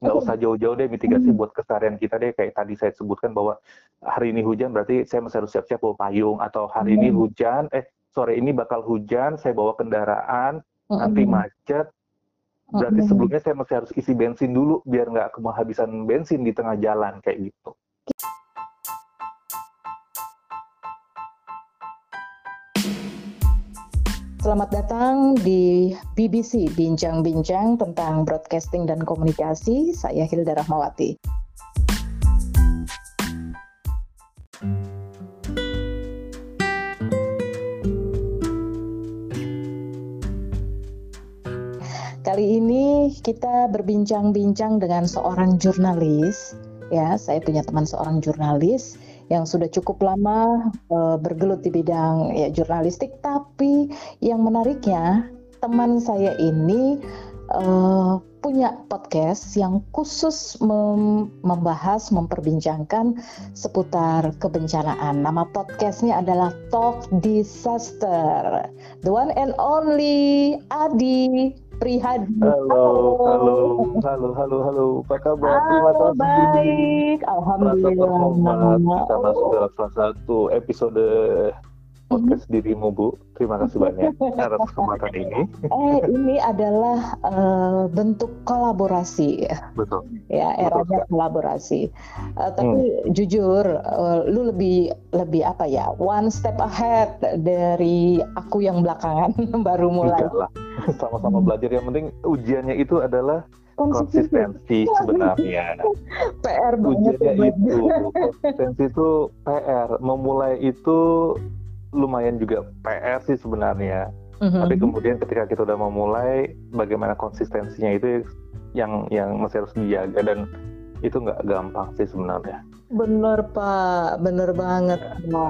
nggak usah jauh-jauh deh mitigasi hmm. buat keseharian kita deh kayak tadi saya sebutkan bahwa hari ini hujan berarti saya masih harus siap-siap bawa payung atau hari hmm. ini hujan eh sore ini bakal hujan saya bawa kendaraan hmm. nanti macet berarti hmm. sebelumnya saya masih harus isi bensin dulu biar nggak kehabisan bensin di tengah jalan kayak gitu. Selamat datang di BBC Bincang-Bincang tentang Broadcasting dan Komunikasi. Saya Hilda Rahmawati. Kali ini kita berbincang-bincang dengan seorang jurnalis. Ya, saya punya teman seorang jurnalis yang sudah cukup lama uh, bergelut di bidang ya jurnalistik tapi yang menariknya teman saya ini uh, punya podcast yang khusus mem membahas, memperbincangkan seputar kebencanaan. Nama podcastnya adalah Talk Disaster. The one and only Adi Prihadi. Halo, halo, halo, halo, halo. Apa kabar? Terima kasih. Baik, alhamdulillah. Kita masuk dalam salah satu episode podcast mm-hmm. dirimu Bu. Terima kasih banyak atas kesempatan ini. Eh ini adalah uh, bentuk kolaborasi ya. Betul. Ya eranya kolaborasi. Uh, tapi hmm. jujur, uh, lu lebih lebih apa ya? One step ahead dari aku yang belakangan baru mulai. Sama-sama hmm. belajar. Yang penting ujiannya itu adalah konsistensi sebenarnya. PR banget. Ujiannya itu konsistensi itu PR. Memulai itu lumayan juga PR sih sebenarnya. Mm-hmm. Tapi kemudian ketika kita udah memulai, bagaimana konsistensinya itu yang yang masih harus dijaga dan itu nggak gampang sih sebenarnya. Bener Pak, bener banget. Ya,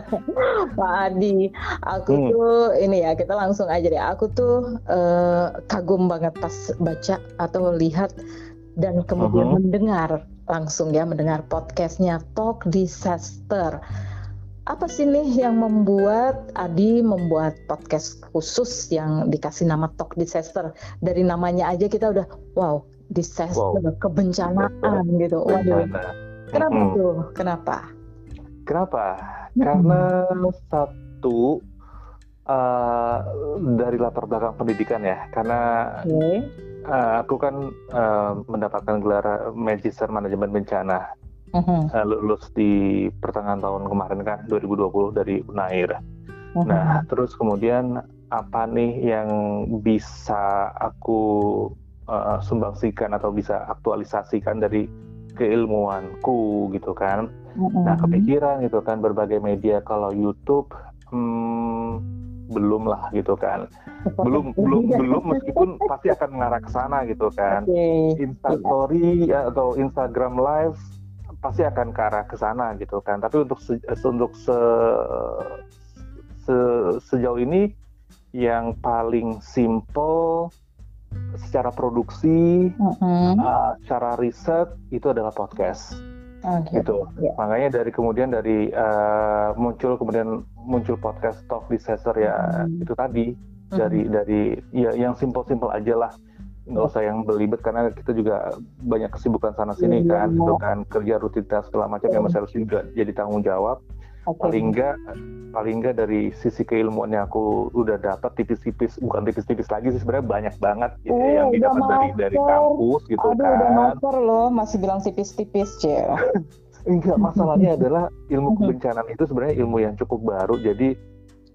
Pak Adi, aku hmm. tuh ini ya kita langsung aja deh. Aku tuh uh, kagum banget pas baca atau lihat dan kemudian uh -huh. mendengar langsung ya mendengar podcastnya Talk Disaster apa sih nih yang membuat Adi membuat podcast khusus yang dikasih nama Talk Disaster? Dari namanya aja kita udah wow, disaster, wow. kebencanaan gitu. Waduh. Kenapa hmm. tuh? Kenapa? Kenapa? Hmm. Karena satu uh, dari latar belakang pendidikan ya. Karena okay. uh, eh, aku kan uh, mendapatkan gelar Magister Manajemen Bencana uh-huh. lulus di pertengahan tahun kemarin kan 2020 dari Unair. Uh-huh. Nah terus kemudian apa nih yang bisa aku uh, sumbangsikan atau bisa aktualisasikan dari keilmuanku gitu kan? Uh-huh. Nah kepikiran gitu kan berbagai media kalau YouTube hmm, belum lah gitu kan belum belum belum meskipun pasti akan mengarah ke sana gitu kan okay. Instastory atau Instagram Live pasti akan ke arah ke sana gitu kan. Tapi untuk se, untuk se, se, sejauh ini yang paling simple secara produksi, mm-hmm. uh, secara riset itu adalah podcast. Okay. gitu. Yeah. Makanya dari kemudian dari uh, muncul kemudian muncul podcast Talk Disaster ya mm-hmm. itu tadi mm-hmm. dari dari ya yang simple-simple aja lah nggak usah yang belibet karena kita juga banyak kesibukan sana sini iya, kan gitu kan kerja rutinitas segala macam yang masih harus juga jadi tanggung jawab. Okay. paling enggak paling enggak dari sisi keilmuan yang aku udah dapat tipis-tipis bukan tipis-tipis lagi sih sebenarnya banyak banget gitu, oh, yang didapat dari dari kampus gitu Aduh, kan. udah master loh masih bilang tipis-tipis cie enggak masalahnya adalah ilmu kebencanaan itu sebenarnya ilmu yang cukup baru jadi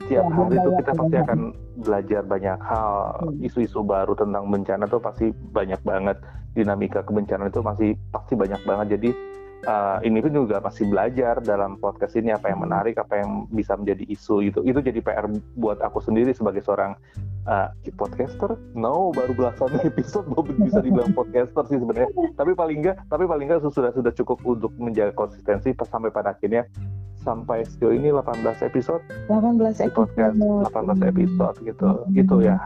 setiap ya, hari itu kita pasti akan belajar banyak hal. Hmm. isu-isu baru tentang bencana tuh pasti banyak banget. Dinamika kebencanaan itu masih pasti banyak banget. Jadi uh, ini pun juga masih belajar dalam podcast ini apa yang hmm. menarik apa yang bisa menjadi isu itu itu jadi PR buat aku sendiri sebagai seorang uh, podcaster. No baru belasan episode baru bisa dibilang podcaster sih sebenarnya. Tapi paling enggak tapi paling enggak sudah sudah cukup untuk menjaga konsistensi sampai pada akhirnya. Sampai sejauh ini 18 episode. 18 episode. podcast 18 episode gitu. Hmm. gitu ya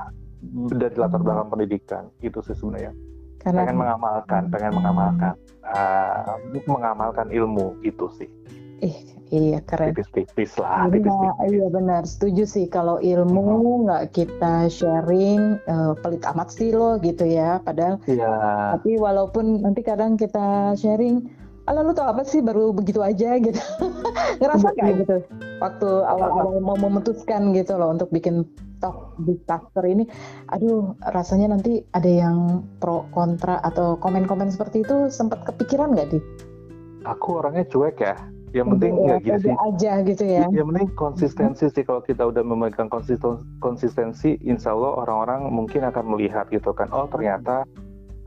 dari latar belakang pendidikan. Itu sih sebenarnya Karena... pengen mengamalkan pengen mengamalkan uh, mengamalkan ilmu itu sih Ih, iya keren. Tipis-tipis lah. Iya, tipis-tipis. iya benar. Setuju sih kalau ilmu nggak kita sharing uh, pelit amat sih loh gitu ya. Padahal. Iya. Tapi walaupun nanti kadang kita sharing, ala lu tau apa sih baru begitu aja gitu. Ngerasa kayak gitu. Waktu awal-awal mau memutuskan gitu loh untuk bikin talk disaster ini, aduh rasanya nanti ada yang pro kontra atau komen-komen seperti itu sempat kepikiran nggak di? aku orangnya cuek ya. Yang penting ya, gini sih. aja gitu ya. Yang penting konsistensi sih. Kalau kita udah memegang konsisten konsistensi insya Allah orang-orang mungkin akan melihat gitu kan. Oh ternyata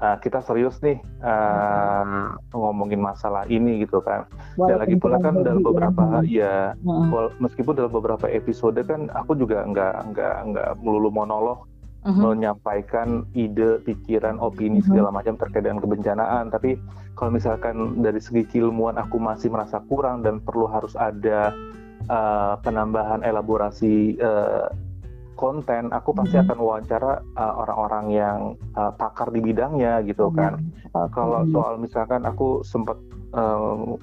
uh, kita serius nih uh, ngomongin masalah ini gitu kan Walaupun dan lagi pula kan dalam beberapa ya, ya hmm. meskipun dalam beberapa episode kan aku juga nggak nggak nggak melulu monolog uh-huh. menyampaikan ide, pikiran, opini uh-huh. segala macam terkait dengan kebencanaan. Tapi kalau misalkan dari segi keilmuan aku masih merasa kurang dan perlu harus ada uh, penambahan elaborasi uh, konten, aku pasti uh-huh. akan wawancara uh, orang-orang yang uh, pakar di bidangnya gitu kan. Uh-huh. Kalau soal misalkan aku sempat uh,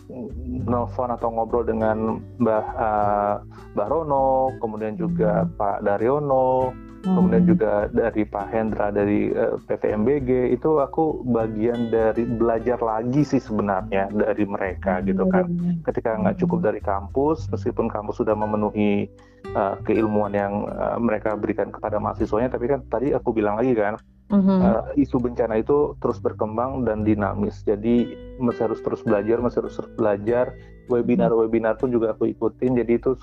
nelfon atau ngobrol dengan Mbah uh, Mbah Rono, kemudian juga Pak Daryono, kemudian hmm. juga dari Pak Hendra dari uh, eh, PVMBG itu aku bagian dari belajar lagi sih sebenarnya dari mereka gitu kan hmm. ketika nggak cukup dari kampus meskipun kampus sudah memenuhi uh, keilmuan yang uh, mereka berikan kepada mahasiswanya tapi kan tadi aku bilang lagi kan Mm-hmm. Uh, isu bencana itu terus berkembang dan dinamis. Jadi masih harus terus belajar, masih harus terus belajar. Webinar-webinar pun juga aku ikutin. Jadi itu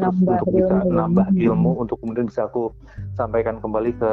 nambah untuk bisa ilmu. nambah ilmu untuk kemudian bisa aku sampaikan kembali ke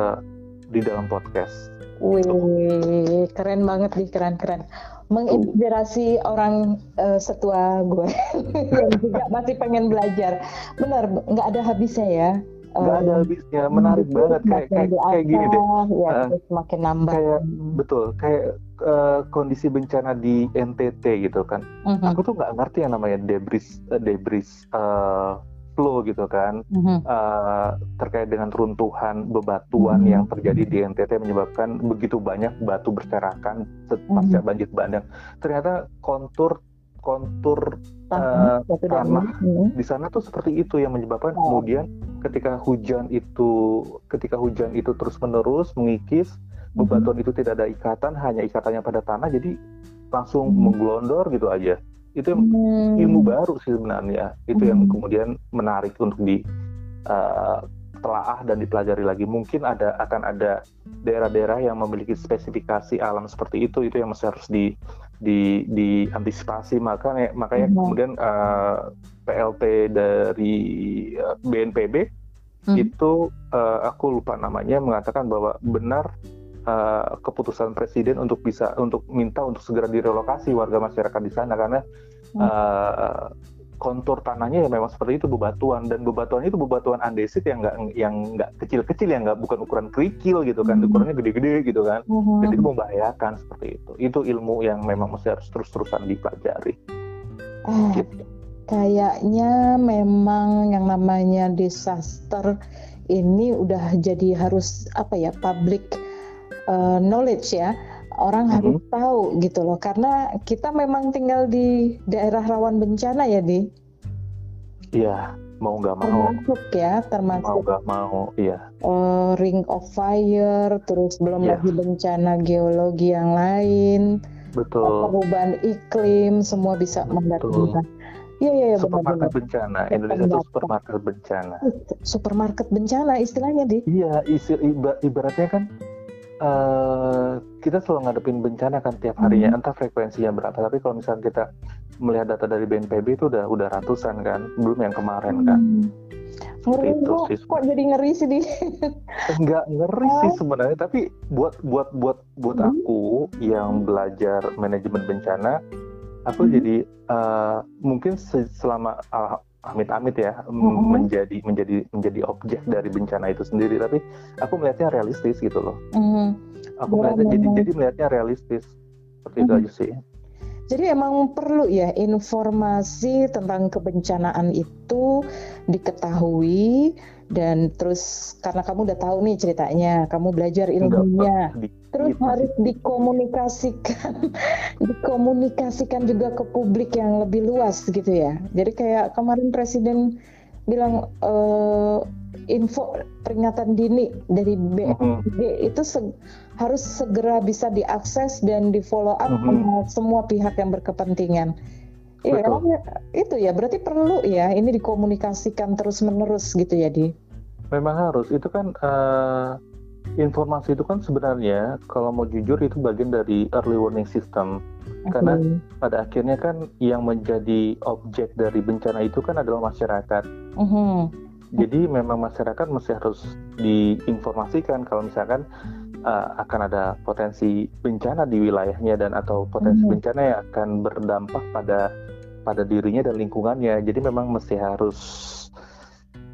di dalam podcast. Wih, keren banget nih, keren-keren. Menginspirasi orang uh, setua gue yang juga masih pengen belajar. Benar, nggak ada habisnya ya. Nggak ada habisnya, menarik hmm, banget kayak kayak, kayak gini deh. Ya, uh, semakin nambah. Kayak betul, kayak uh, kondisi bencana di NTT gitu kan. Uh -huh. Aku tuh nggak ngerti yang namanya debris uh, debris uh, flow gitu kan mm-hmm. uh, terkait dengan runtuhan bebatuan mm-hmm. yang terjadi di NTT menyebabkan begitu banyak batu berserakan pasca mm-hmm. banjir bandang. Ternyata kontur kontur uh, tanah mm-hmm. di sana tuh seperti itu yang menyebabkan oh. kemudian ketika hujan itu ketika hujan itu terus menerus mengikis mm-hmm. bebatuan itu tidak ada ikatan hanya ikatannya pada tanah jadi langsung mm-hmm. menggelondor gitu aja itu hmm. ilmu baru sih sebenarnya itu hmm. yang kemudian menarik untuk di uh, telaah dan dipelajari lagi mungkin ada akan ada daerah-daerah yang memiliki spesifikasi alam seperti itu itu yang masih harus di di diantisipasi makanya makanya hmm. kemudian uh, eh, PLT dari uh, eh, BNPB hmm. itu uh, aku lupa namanya mengatakan bahwa benar uh, keputusan presiden untuk bisa untuk minta untuk segera direlokasi warga masyarakat di sana karena hmm. uh, kontur tanahnya ya memang seperti itu bebatuan dan bebatuan itu bebatuan andesit yang nggak yang nggak kecil-kecil yang nggak bukan ukuran kerikil gitu kan hmm. ukurannya gede-gede gitu kan hmm. jadi itu membahayakan seperti itu itu ilmu yang memang mesti harus terus-terusan dipelajari eh, gitu. kayaknya memang yang namanya disaster ini udah jadi harus apa ya public uh, knowledge ya orang mm -hmm. harus tahu gitu loh. Karena kita memang tinggal di daerah rawan bencana ya di. Iya mau nggak mau. Termasuk ya termasuk mau nggak mau iya. uh, ring of fire terus belum yeah. lagi bencana geologi yang lain betul. perubahan iklim semua bisa mendatangkan. Iya iya ya, supermarket benar, bencana Indonesia itu supermarket bencana. Supermarket bencana istilahnya di. Iya ibaratnya kan uh, kita selalu ngadepin bencana kan tiap harinya, hmm. entah frekuensinya berapa. Tapi kalau misalnya kita melihat data dari BNPB itu udah udah ratusan kan, belum yang kemarin kan. Hmm. Ngeri itu sih. Kok jadi ngeri sih di? Enggak ngeri sih sebenarnya, tapi buat buat buat buat hmm. aku yang belajar manajemen bencana, aku hmm. jadi uh, mungkin selama uh, amit-amit ya mm-hmm. menjadi menjadi menjadi objek dari bencana itu sendiri tapi aku melihatnya realistis gitu loh mm-hmm. aku melihatnya jadi jadi melihatnya realistis seperti mm-hmm. itu aja sih jadi emang perlu ya informasi tentang kebencanaan itu diketahui dan terus karena kamu udah tahu nih ceritanya, kamu belajar ilmunya, terus harus dikomunikasikan, dikomunikasikan juga ke publik yang lebih luas gitu ya. Jadi kayak kemarin presiden bilang uh, info peringatan dini dari BMG mm-hmm. itu se harus segera bisa diakses dan di follow up mm-hmm. semua pihak yang berkepentingan. Iya, itu ya berarti perlu ya ini dikomunikasikan terus menerus gitu ya di. Memang harus itu kan uh, informasi itu kan sebenarnya kalau mau jujur itu bagian dari early warning system okay. karena pada akhirnya kan yang menjadi objek dari bencana itu kan adalah masyarakat. Uh-huh. Jadi memang masyarakat mesti harus diinformasikan kalau misalkan uh, akan ada potensi bencana di wilayahnya dan atau potensi uh-huh. bencana yang akan berdampak pada pada dirinya dan lingkungannya. Jadi memang mesti harus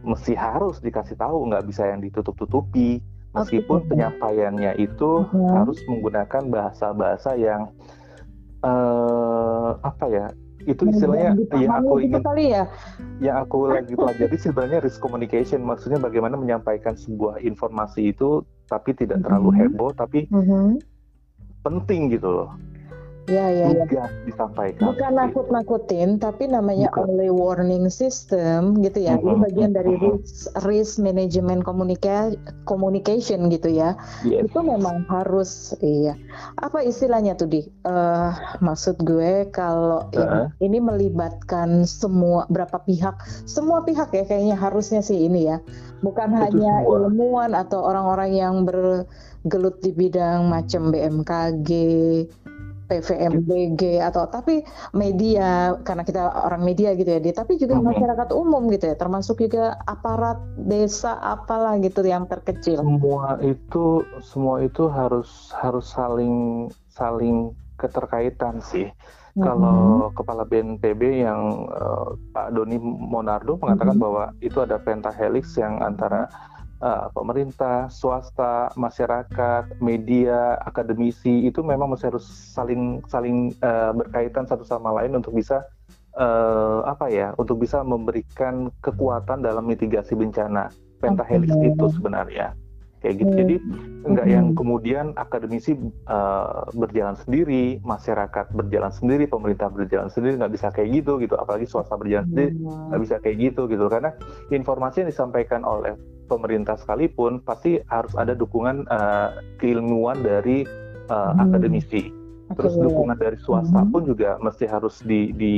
mesti harus dikasih tahu, nggak bisa yang ditutup-tutupi. Meskipun okay. penyampaiannya itu uh-huh. harus menggunakan bahasa-bahasa yang uh, apa ya? Itu istilahnya yang aku ingin kali ya. Yang aku lagi pelajari sebenarnya risk communication. Maksudnya bagaimana menyampaikan sebuah informasi itu tapi tidak terlalu heboh, tapi uh-huh. penting gitu loh. Ya, ya, ya. disampaikan. Bukan nakut-nakutin, tapi namanya Bukan. early warning system gitu ya. Mm-hmm. Ini bagian dari risk, risk management communica- communication gitu ya. Yes. Itu memang harus, iya. Apa istilahnya tuh di? Uh, maksud gue kalau uh-huh. ini, ini melibatkan semua berapa pihak, semua pihak ya kayaknya harusnya sih ini ya. Bukan Itu hanya semua. ilmuwan atau orang-orang yang bergelut di bidang macam BMKG PVMBG atau tapi media karena kita orang media gitu ya, tapi juga hmm. masyarakat umum gitu ya, termasuk juga aparat desa apalah gitu yang terkecil. Semua itu semua itu harus harus saling saling keterkaitan sih. Mm-hmm. Kalau kepala BNPB yang uh, Pak Doni Monardo mengatakan mm-hmm. bahwa itu ada pentahelix yang antara uh, pemerintah, swasta, masyarakat, media, akademisi itu memang masih harus saling saling uh, berkaitan satu sama lain untuk bisa uh, apa ya, untuk bisa memberikan kekuatan dalam mitigasi bencana. Pentahelix okay. itu sebenarnya kayak gitu. Jadi enggak yang kemudian akademisi uh, berjalan sendiri, masyarakat berjalan sendiri, pemerintah berjalan sendiri nggak bisa kayak gitu gitu. Apalagi swasta berjalan sendiri nggak bisa kayak gitu gitu. Karena informasi yang disampaikan oleh pemerintah sekalipun pasti harus ada dukungan uh, keilmuan dari uh, hmm. akademisi. Terus dukungan dari swasta hmm. pun juga mesti harus di, di,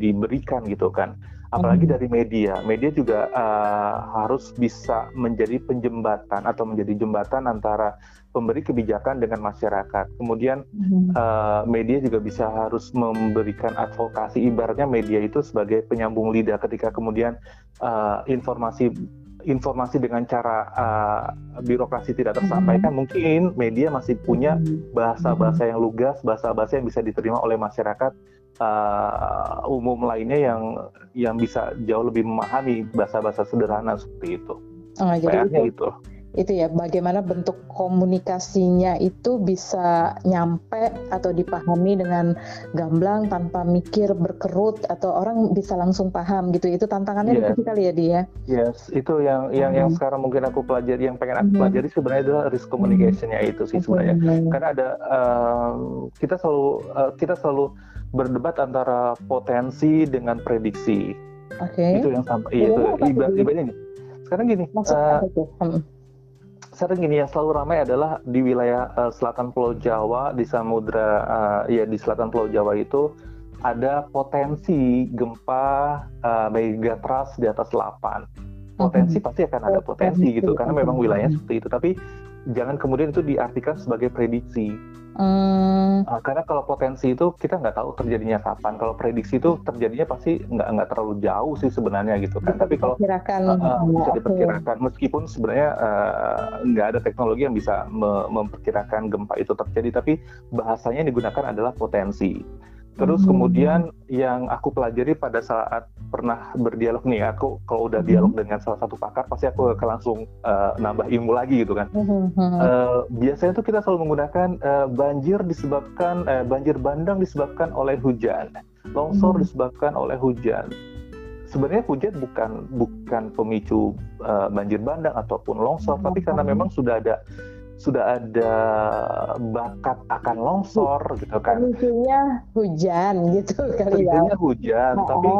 diberikan gitu kan. Apalagi hmm. dari media, media juga uh, harus bisa menjadi penjembatan atau menjadi jembatan antara pemberi kebijakan dengan masyarakat. Kemudian hmm. uh, media juga bisa harus memberikan advokasi. Ibaratnya media itu sebagai penyambung lidah ketika kemudian uh, informasi informasi dengan cara uh, birokrasi tidak tersampaikan, mm-hmm. mungkin media masih punya mm-hmm. bahasa-bahasa yang lugas, bahasa-bahasa yang bisa diterima oleh masyarakat uh, umum lainnya yang yang bisa jauh lebih memahami bahasa-bahasa sederhana seperti itu. Oh, jadi itu. itu itu ya bagaimana bentuk komunikasinya itu bisa nyampe atau dipahami dengan gamblang tanpa mikir berkerut atau orang bisa langsung paham gitu itu tantangannya yes. itu kali ya dia yes itu yang yang hmm. yang sekarang mungkin aku pelajari yang pengen aku hmm. pelajari sebenarnya adalah risk communicationnya hmm. itu sih sebenarnya hmm. karena ada uh, kita selalu uh, kita selalu berdebat antara potensi dengan prediksi okay. itu yang sampai itu ibarat ibaratnya ini sekarang gini Maksud uh, hmm sering ini yang selalu ramai adalah di wilayah uh, selatan Pulau Jawa di samudra uh, ya di selatan Pulau Jawa itu ada potensi gempa uh, megatrust di atas 8. Potensi hmm. pasti akan ada potensi gitu karena memang wilayahnya seperti itu. Tapi jangan kemudian itu diartikan sebagai prediksi. Hmm. Uh, karena kalau potensi itu kita nggak tahu terjadinya kapan. Kalau prediksi itu terjadinya pasti nggak nggak terlalu jauh sih sebenarnya gitu kan. Tapi kalau uh, uh, bisa diperkirakan, meskipun sebenarnya nggak uh, ada teknologi yang bisa me memperkirakan gempa itu terjadi, tapi bahasanya yang digunakan adalah potensi. Terus hmm. kemudian yang aku pelajari pada saat pernah berdialog nih, aku kalau udah dialog dengan salah satu pakar pasti aku akan langsung uh, nambah ilmu lagi gitu kan. Uh, biasanya tuh kita selalu menggunakan uh, banjir disebabkan uh, banjir bandang disebabkan oleh hujan, longsor disebabkan oleh hujan. sebenarnya hujan bukan bukan pemicu uh, banjir bandang ataupun longsor, hmm. tapi karena memang sudah ada sudah ada bakat akan longsor gitu kan. Pemicunya hujan gitu kali ya. hujan, oh, tapi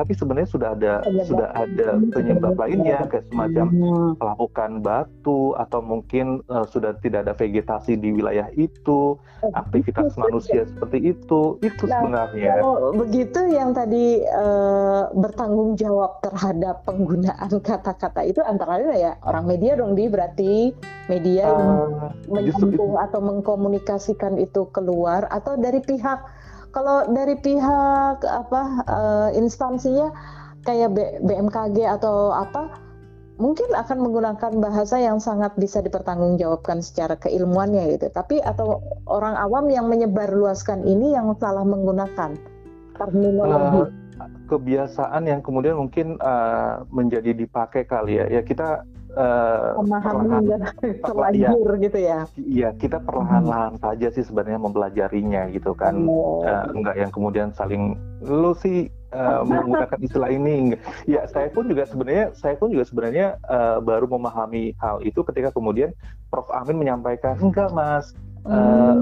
tapi sebenarnya sudah ada penyebab. sudah ada penyebab lainnya kayak semacam hmm. pelapukan batu atau mungkin uh, sudah tidak ada vegetasi di wilayah itu oh, aktivitas manusia seperti itu. Itu nah, sebenarnya. kalau begitu yang tadi uh, bertanggung jawab terhadap penggunaan kata-kata itu antara lain ya orang media dong di. Berarti media uh, yang menyambung atau mengkomunikasikan itu keluar atau dari pihak kalau dari pihak apa uh, instansinya kayak BMKG atau apa mungkin akan menggunakan bahasa yang sangat bisa dipertanggungjawabkan secara keilmuannya gitu. Tapi atau orang awam yang menyebarluaskan ini yang salah menggunakan terminologi. Uh, kebiasaan yang kemudian mungkin uh, menjadi dipakai kali ya. Ya kita uh, pemahaman terlanjur ya, gitu ya. Iya, kita perlahan-lahan hmm. saja sih sebenarnya mempelajarinya gitu kan. Oh. Uh, enggak yang kemudian saling lu sih uh, menggunakan istilah ini. Ya, saya pun juga sebenarnya saya pun juga sebenarnya uh, baru memahami hal itu ketika kemudian Prof Amin menyampaikan, "Enggak, Mas. Uh,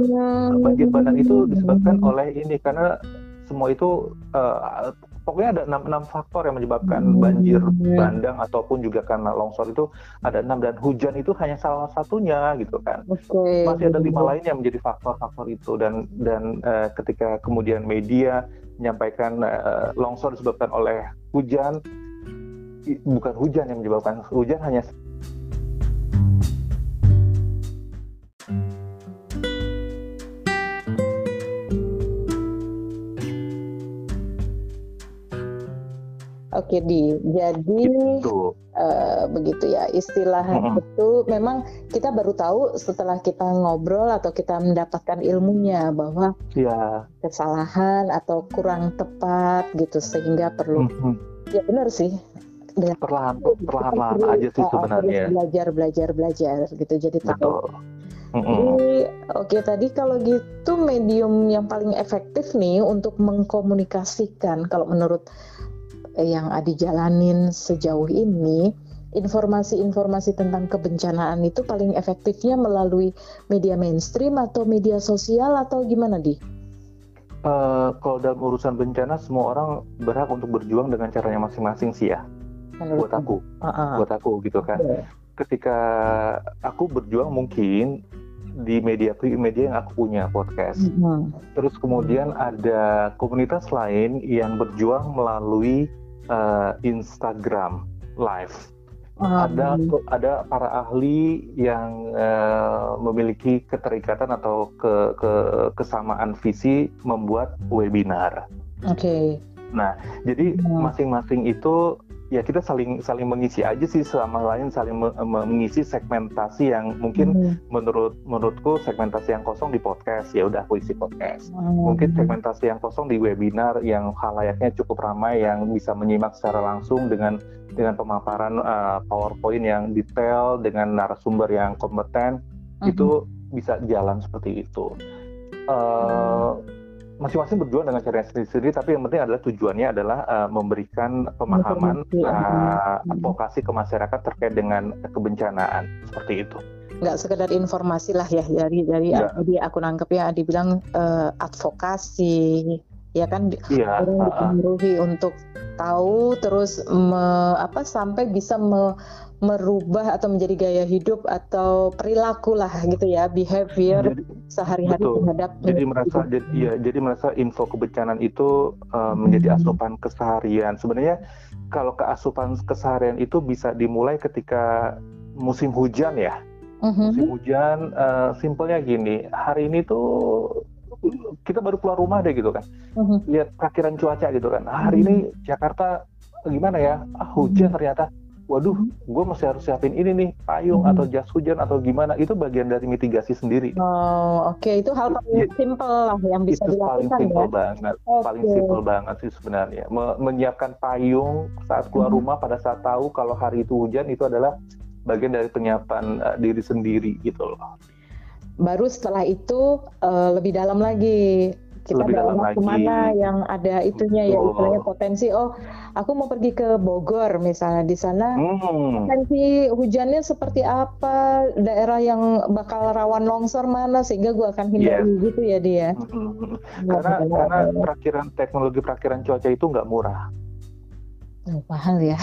banjir bandang itu disebabkan oleh ini karena semua itu uh, pokoknya ada enam, enam faktor yang menyebabkan hmm. banjir bandang ataupun juga karena longsor itu ada enam dan hujan itu hanya salah satunya gitu kan okay. masih ada lima lain yang menjadi faktor-faktor itu dan dan uh, ketika kemudian media menyampaikan uh, longsor disebabkan oleh hujan bukan hujan yang menyebabkan hujan hanya Oke di, jadi gitu. uh, begitu ya istilah hmm. itu memang kita baru tahu setelah kita ngobrol atau kita mendapatkan ilmunya bahwa ya. kesalahan atau kurang tepat gitu sehingga perlu hmm. ya benar sih perlahan perlahan aja sih sebenarnya belajar belajar belajar gitu jadi tahu Mm -hmm. Jadi oke okay, tadi kalau gitu medium yang paling efektif nih untuk mengkomunikasikan kalau menurut yang Adi jalanin sejauh ini, informasi-informasi tentang kebencanaan itu paling efektifnya melalui media mainstream atau media sosial atau gimana di? Uh, kalau dalam urusan bencana semua orang berhak untuk berjuang dengan caranya masing-masing sih ya. Menurut buat aku, uh -uh. buat aku gitu kan. Yeah. Ketika aku berjuang mungkin di media media yang aku punya podcast. Mm -hmm. Terus kemudian ada komunitas lain yang berjuang melalui uh, Instagram Live. Um. Ada ada para ahli yang uh, memiliki keterikatan atau ke, ke kesamaan visi membuat webinar. Oke. Okay. Nah, jadi masing-masing itu ya kita saling saling mengisi aja sih sama lain saling mengisi segmentasi yang mungkin hmm. menurut menurutku segmentasi yang kosong di podcast ya udah aku isi podcast hmm. mungkin segmentasi yang kosong di webinar yang halayaknya cukup ramai yang bisa menyimak secara langsung dengan dengan pemaparan uh, PowerPoint yang detail dengan narasumber yang kompeten hmm. itu bisa jalan seperti itu uh, hmm masing-masing berjuang dengan cara sendiri-sendiri tapi yang penting adalah tujuannya adalah uh, memberikan pemahaman uh, advokasi ke masyarakat terkait dengan kebencanaan. Seperti itu. Nggak sekedar informasi lah ya dari dari ya. aku nangkep ya dibilang uh, advokasi ya kan ya, orang dipengaruhi uh, untuk tahu terus me, apa sampai bisa me, merubah atau menjadi gaya hidup atau perilaku lah gitu ya behavior sehari-hari terhadap jadi merasa jadi ya jadi merasa info kebencanaan itu uh, menjadi asupan keseharian. Sebenarnya kalau keasupan keseharian itu bisa dimulai ketika musim hujan ya. Uh-huh. musim hujan uh, simpelnya gini hari ini tuh kita baru keluar rumah deh gitu kan uh-huh. lihat perkiraan cuaca gitu kan hari uh-huh. ini Jakarta gimana ya ah hujan ternyata waduh gue masih harus siapin ini nih payung hmm. atau jas hujan atau gimana itu bagian dari mitigasi sendiri. Oh oke okay. itu hal paling ya, simpel lah yang bisa itu dilakukan paling simpel ya? banget okay. paling simpel banget sih sebenarnya Me menyiapkan payung saat keluar hmm. rumah pada saat tahu kalau hari itu hujan itu adalah bagian dari penyiapan uh, diri sendiri gitu loh. Baru setelah itu uh, lebih dalam lagi. Kita lebih dalam lagi. ke mana yang ada itunya ya istilahnya potensi. Oh aku mau pergi ke Bogor misalnya. Di sana hmm. potensi hujannya seperti apa? Daerah yang bakal rawan longsor mana? Sehingga gue akan hindari yes. gitu ya dia. Hmm. karena karena perakiran teknologi perakiran cuaca itu nggak murah Oh, mahal ya?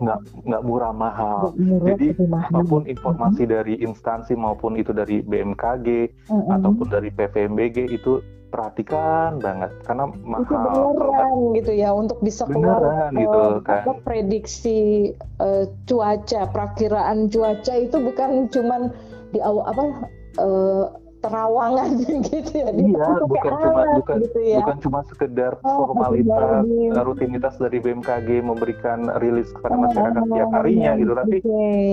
Nggak, nggak murah mahal. Murah, Jadi mahal. apa pun informasi uh-huh. dari instansi maupun itu dari BMKG uh-huh. ataupun dari PVMBG itu perhatikan banget karena mahal. Itu beneran gitu ya untuk bisa keluar gitu, uh, kan. apa prediksi uh, cuaca, perakiraan cuaca itu bukan cuman di awal apa uh, terawangan gitu ya. Iya, bukan cuma bukan gitu ya. bukan cuma sekedar oh, formalitas uh, rutinitas dari BMKG memberikan rilis kepada masyarakat oh, tiap harinya gitu, tapi okay.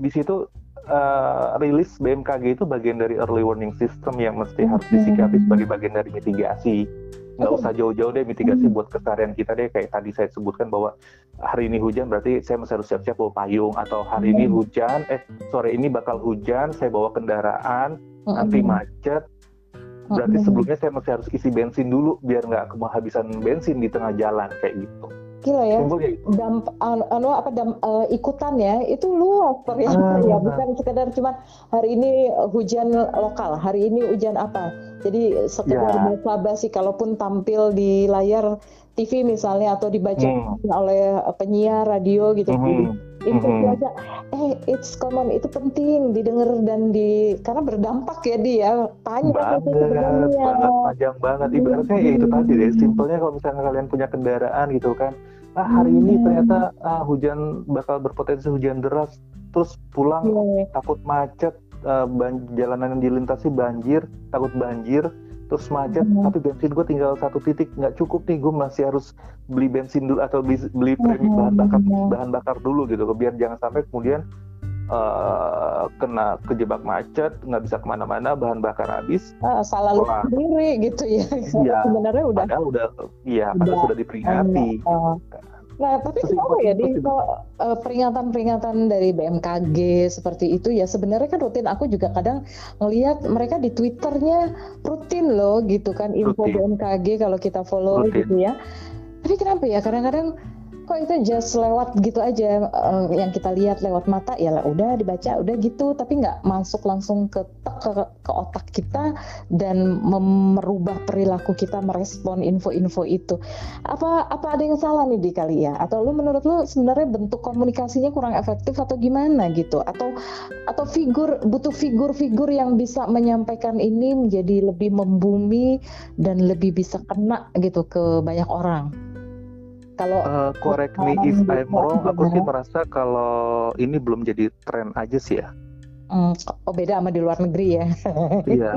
di situ uh, rilis BMKG itu bagian dari early warning system yang mesti harus disikapi sebagai bagian dari mitigasi. Nggak usah jauh-jauh deh mitigasi buat keseharian kita deh. Kayak tadi saya sebutkan bahwa hari ini hujan berarti saya masih harus siap-siap bawa payung. Atau hari ini hujan eh sore ini bakal hujan saya bawa kendaraan nanti macet. Berarti sebelumnya saya masih harus isi bensin dulu biar nggak kehabisan bensin di tengah jalan kayak gitu. Gila ya. Damp anu apa dam, uh, ikutan ya? Itu luas ternyata ah, ya bukan sekedar cuma hari ini hujan lokal hari ini hujan apa. Jadi sekedar ya. basa-basi kalaupun tampil di layar TV misalnya atau dibaca hmm. oleh penyiar radio gitu. Hmm itu mm -hmm. aja eh it's common itu penting didengar dan di karena berdampak ya dia panjang banget, banget panjang banget ibaratnya mm -hmm. ya itu tadi deh simpelnya kalau misalnya kalian punya kendaraan gitu kan ah hari ini ternyata ah, hujan bakal berpotensi hujan deras terus pulang yeah. takut macet uh, jalanan yang dilintasi banjir takut banjir terus macet hmm. tapi bensin gue tinggal satu titik. Nggak cukup nih gue masih harus beli bensin dulu atau beli, beli premi hmm. bahan bakar bahan bakar dulu gitu biar jangan sampai kemudian uh, kena kejebak macet nggak bisa ke mana-mana bahan bakar habis. Uh, salah lu sendiri gitu ya. Iya, sebenarnya udah padahal udah iya padahal sudah diperingati. uh, Nah, tapi kenapa ya di uh, peringatan-peringatan dari BMKG seperti itu ya sebenarnya kan rutin aku juga kadang ngelihat mereka di Twitternya rutin loh gitu kan info rutin. BMKG kalau kita follow rutin. gitu ya. Tapi kenapa ya kadang-kadang kok itu just lewat gitu aja uh, yang kita lihat lewat mata ya lah udah dibaca udah gitu. Tapi nggak masuk langsung ke, ke ke otak kita dan merubah perilaku kita merespon info-info itu. Apa apa ada yang salah nih di kali ya? Atau lu menurut lu sebenarnya bentuk komunikasinya kurang efektif atau gimana gitu? Atau atau figur butuh figur-figur yang bisa menyampaikan ini menjadi lebih membumi dan lebih bisa kena gitu ke banyak orang kalau uh, correct me if I'm wrong, aku sih merasa kalau ini belum jadi tren aja sih ya. Hmm, oh beda sama di luar negeri ya. iya.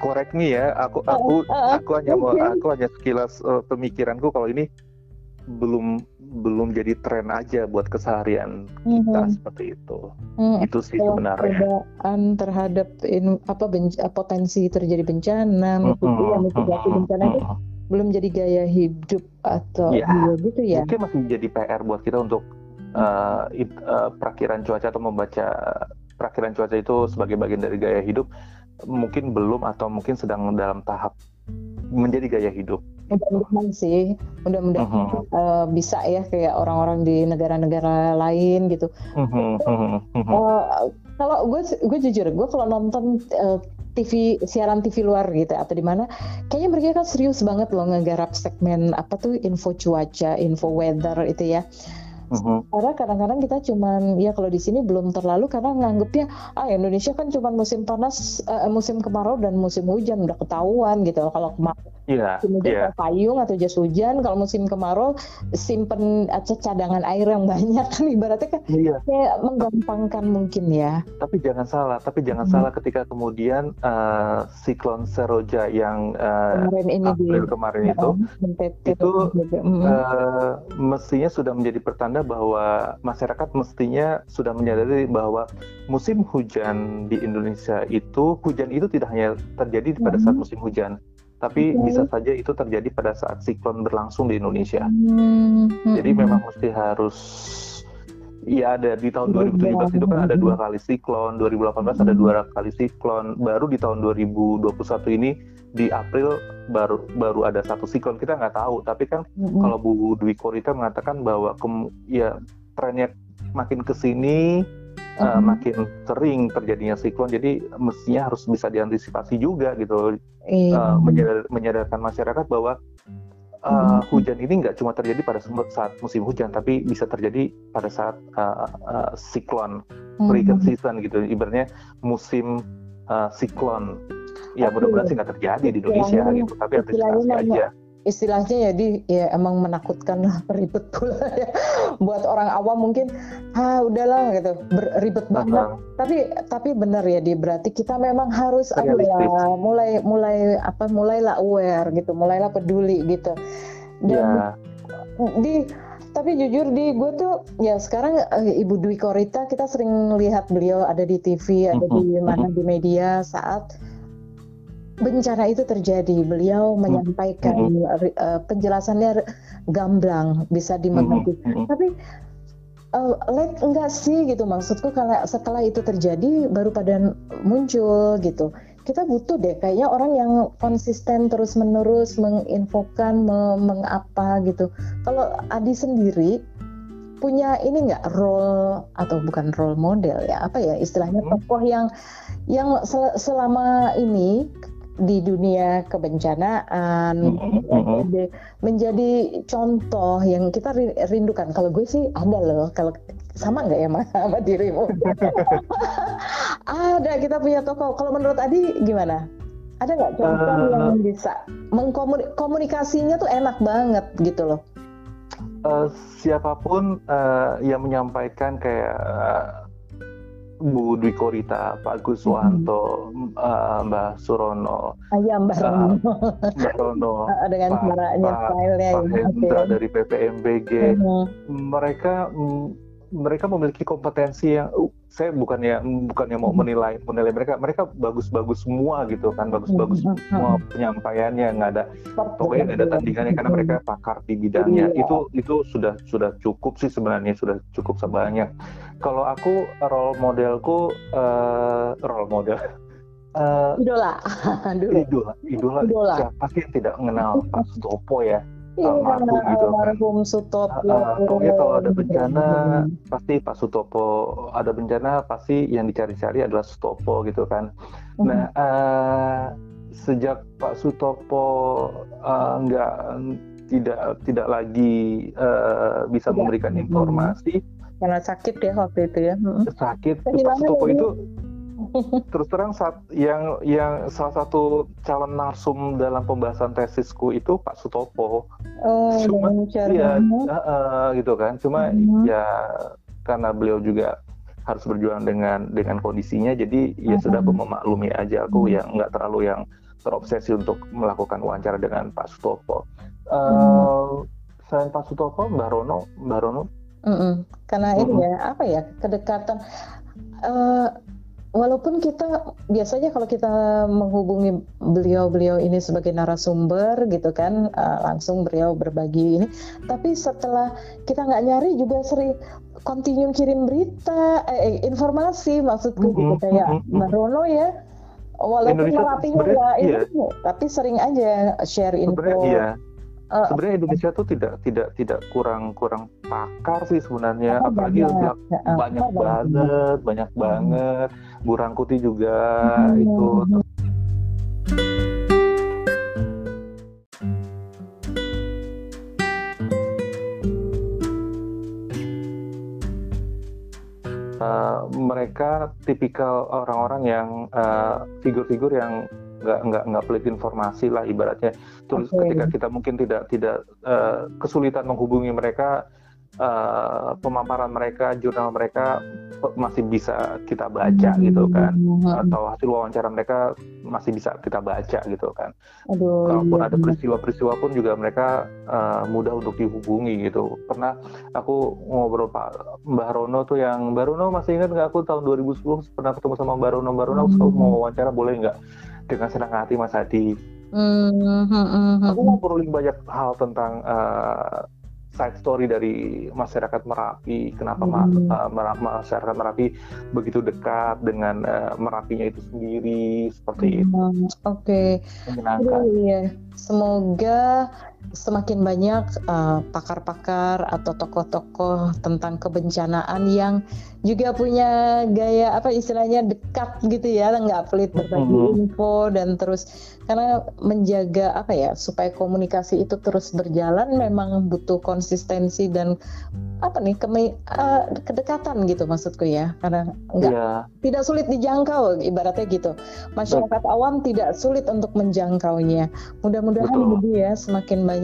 Correct me ya. Aku aku aku hanya mau aku hanya sekilas uh, pemikiranku kalau ini belum belum jadi tren aja buat keseharian kita mm-hmm. seperti itu. Mm, itu sih sebenarnya. Perbedaan terhadap in, apa benc- potensi terjadi bencana, mm-hmm. mitigasi mm-hmm. bencana itu belum jadi gaya hidup atau ya, gitu ya mungkin masih jadi PR buat kita untuk uh, it, uh, perakiran cuaca atau membaca perakiran cuaca itu sebagai bagian dari gaya hidup mungkin belum atau mungkin sedang dalam tahap menjadi gaya hidup mudah-mudahan sih mudah-mudahan uh -huh. uh, bisa ya kayak orang-orang di negara-negara lain gitu uh -huh. Uh -huh. Uh, kalau gue gue jujur gue kalau nonton uh, TV siaran TV luar gitu atau di mana kayaknya mereka kan serius banget loh ngegarap segmen apa tuh info cuaca, info weather itu ya. Uh-huh. Karena kadang-kadang kita cuman ya kalau di sini belum terlalu karena nganggepnya ah Indonesia kan cuma musim panas, uh, musim kemarau dan musim hujan udah ketahuan gitu. Kalau kemarau yeah, musim yeah. payung atau jas hujan, kalau musim kemarau simpen aja cadangan air yang banyak kan ibaratnya kan yeah. kayak menggampangkan mungkin ya. Tapi jangan salah, tapi jangan hmm. salah ketika kemudian uh, siklon Seroja yang uh, kemarin ini April di, kemarin ya, itu itu uh, mestinya sudah menjadi pertanda tanda bahwa masyarakat mestinya sudah menyadari bahwa musim hujan di Indonesia itu hujan itu tidak hanya terjadi pada saat musim hujan, tapi okay. bisa saja itu terjadi pada saat siklon berlangsung di Indonesia. Mm-hmm. Jadi memang mesti harus Iya ada di tahun 2017 itu kan ada dua kali siklon, 2018 ada dua kali siklon, baru di tahun 2021 ini di April baru baru ada satu siklon kita nggak tahu tapi kan mm-hmm. kalau Bu Dwi Korita mengatakan bahwa ke, ya trennya makin ke sini mm-hmm. Uh, makin sering terjadinya siklon jadi mestinya harus bisa diantisipasi juga gitu mm-hmm. uh, menyadar, menyadarkan masyarakat bahwa uh, hujan ini nggak cuma terjadi pada saat musim hujan, tapi bisa terjadi pada saat uh, uh, siklon, hurricane season gitu. Ibaratnya musim uh, siklon. Ya mudah-mudahan sih nggak terjadi di Indonesia gitu, tapi antisipasi aja istilahnya jadi ya emang menakutkan lah ribet pula ya. Buat orang awam mungkin ah udahlah gitu. Ribet banget. Uh -huh. tapi tapi benar ya di berarti kita memang harus ya, mulai mulai apa mulailah aware gitu mulailah peduli gitu. Dan yeah. di tapi jujur di gue tuh ya sekarang uh, Ibu Dwi Korita kita sering lihat beliau ada di TV ada di mana di media saat bencana itu terjadi, beliau hmm. menyampaikan mm-hmm. uh, penjelasannya gamblang, bisa dimengerti. Mm-hmm. Tapi uh, like enggak sih gitu maksudku kalau setelah itu terjadi baru pada muncul gitu. Kita butuh deh kayaknya orang yang konsisten terus menerus menginfokan me, mengapa gitu. Kalau Adi sendiri punya ini nggak role atau bukan role model ya apa ya istilahnya hmm. tokoh yang yang sel selama ini di dunia kebencanaan mm-hmm. menjadi contoh yang kita rindukan. Kalau gue sih ada loh. Kalau sama nggak ya mas sama dirimu? ada kita punya tokoh. Kalau menurut Adi gimana? Ada nggak contoh uh, yang bisa mengkomunikasinya tuh enak banget gitu loh? Uh, siapa pun uh, yang menyampaikan kayak uh, Bu Dwi Korita, Pak Guswanto, hmm. uh, Mbak Surono, Ayah Mbak Rono, uh, Mbak Rono, dengan suaranya, stylenya, Pak Hendra okay. dari PPMBG, uh-huh. mereka mereka memiliki kompetensi yang uh, saya bukannya bukannya mau menilai menilai mereka mereka bagus-bagus semua gitu kan bagus-bagus semua penyampaiannya nggak ada pokoknya nggak ada tandingannya karena mereka pakar di bidangnya. Iya. itu itu sudah sudah cukup sih sebenarnya sudah cukup sebanyak. Kalau aku role modelku uh, role model. Uh, idola. Idola idola, idola. siapa sih yang tidak mengenal Pak Stopo ya Iya, almarhum gitu kan. Sutopo. Uh, pokoknya kalau ada bencana hmm. pasti Pak Sutopo ada bencana pasti yang dicari-cari adalah Sutopo gitu kan. Hmm. Nah uh, sejak Pak Sutopo uh, nggak tidak tidak lagi uh, bisa tidak. memberikan informasi. Karena sakit ya waktu itu ya. Hmm. Sakit. Pak Sutopo itu terus terang saat yang yang salah satu calon narsum dalam pembahasan tesisku itu Pak Sutopo. Oh, cuma ya uh, uh, gitu kan. Cuma uh-huh. ya karena beliau juga harus berjuang dengan dengan kondisinya, jadi ya uh-huh. sudah memaklumi aja aku yang nggak terlalu yang terobsesi untuk melakukan wawancara dengan Pak Sutopo. Uh, uh-huh. Selain Pak Sutopo, Mbak Rono, Mbak Rono. Uh-uh. Karena uh-uh. ini ya apa ya kedekatan. Uh, walaupun kita biasanya kalau kita menghubungi beliau-beliau ini sebagai narasumber gitu kan uh, langsung beliau berbagi ini. Tapi setelah kita nggak nyari juga sering continue kirim berita eh, eh informasi maksudku mm-hmm. gitu kayak mm-hmm. Mbak Rono ya. Walaupun melatihnya ya iya. ini tapi sering aja share info. Iya. Uh, sebenarnya Indonesia tuh tidak tidak tidak kurang kurang pakar sih sebenarnya. Apalagi banyak, ya, banyak oh, banget banyak banget Burang Kuti juga hmm. itu uh, mereka tipikal orang-orang yang uh, figur-figur uh, yang nggak nggak nggak pelit informasi lah ibaratnya terus okay. ketika kita mungkin tidak tidak uh, kesulitan menghubungi mereka uh, pemaparan mereka jurnal mereka masih bisa kita baca hmm. gitu kan atau hasil wawancara mereka masih bisa kita baca gitu kan Aduh, kalaupun iya, ada peristiwa-peristiwa pun juga mereka uh, mudah untuk dihubungi gitu pernah aku ngobrol Pak Mbah Rono tuh yang Mbah Rono masih ingat nggak aku tahun 2010 pernah ketemu sama Mbah Rono Mbah Rono hmm. aku mau wawancara boleh nggak dengan senang hati Mas Adi. Mm-hmm. Aku ngobrolin banyak hal tentang uh, side story dari masyarakat Merapi. Kenapa hmm. uh, masyarakat Merapi begitu dekat dengan uh, Merapinya itu sendiri seperti hmm. itu. Oke. Okay. Menyenangkan. Iya. Semoga semakin banyak eh, pakar-pakar atau tokoh-tokoh tentang kebencanaan yang juga punya gaya apa istilahnya dekat gitu ya nggak pelit berbagi mm-hmm. info dan terus karena menjaga apa ya supaya komunikasi itu terus berjalan memang butuh konsistensi dan apa nih keme, uh, kedekatan gitu maksudku ya karena enggak yeah. tidak sulit dijangkau ibaratnya gitu masyarakat Betul. awam tidak sulit untuk menjangkaunya mudah-mudahan ya semakin banyak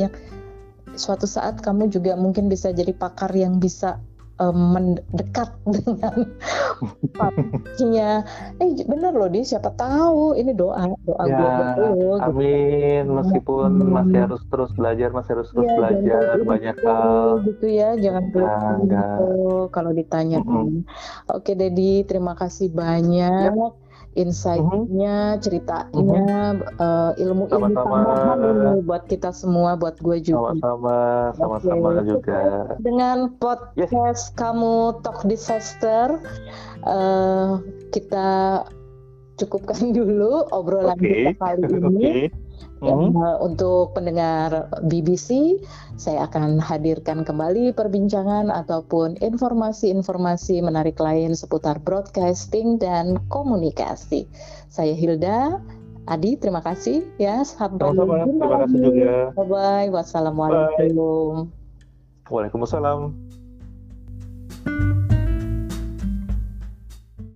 suatu saat kamu juga mungkin bisa jadi pakar yang bisa um, mendekat dengan papinya. Eh bener loh di siapa tahu ini doa doa ya, gue dulu. Gitu. Amin. Meskipun hmm. masih harus terus belajar, masih harus terus ya, belajar banyak hal. Gitu ya, jangan ya, gitu kalau ditanya. Mm -hmm. Oke, Dedi, terima kasih banyak. Ya insight-nya, mm-hmm. ceritanya, uh, ilmu-ilmu tambahan ini buat kita semua, buat gue juga. Sama-sama, sama-sama okay. juga. Dengan podcast yes. kamu Talk Disaster, uh, kita cukupkan dulu obrolan okay. kita kali ini. okay. Mm -hmm. untuk pendengar BBC, saya akan hadirkan kembali perbincangan ataupun informasi-informasi menarik lain seputar broadcasting dan komunikasi. Saya Hilda. Adi, terima kasih ya. Sampai Terima kasih juga. Bye bye. Wassalamualaikum. Bye. Waalaikumsalam.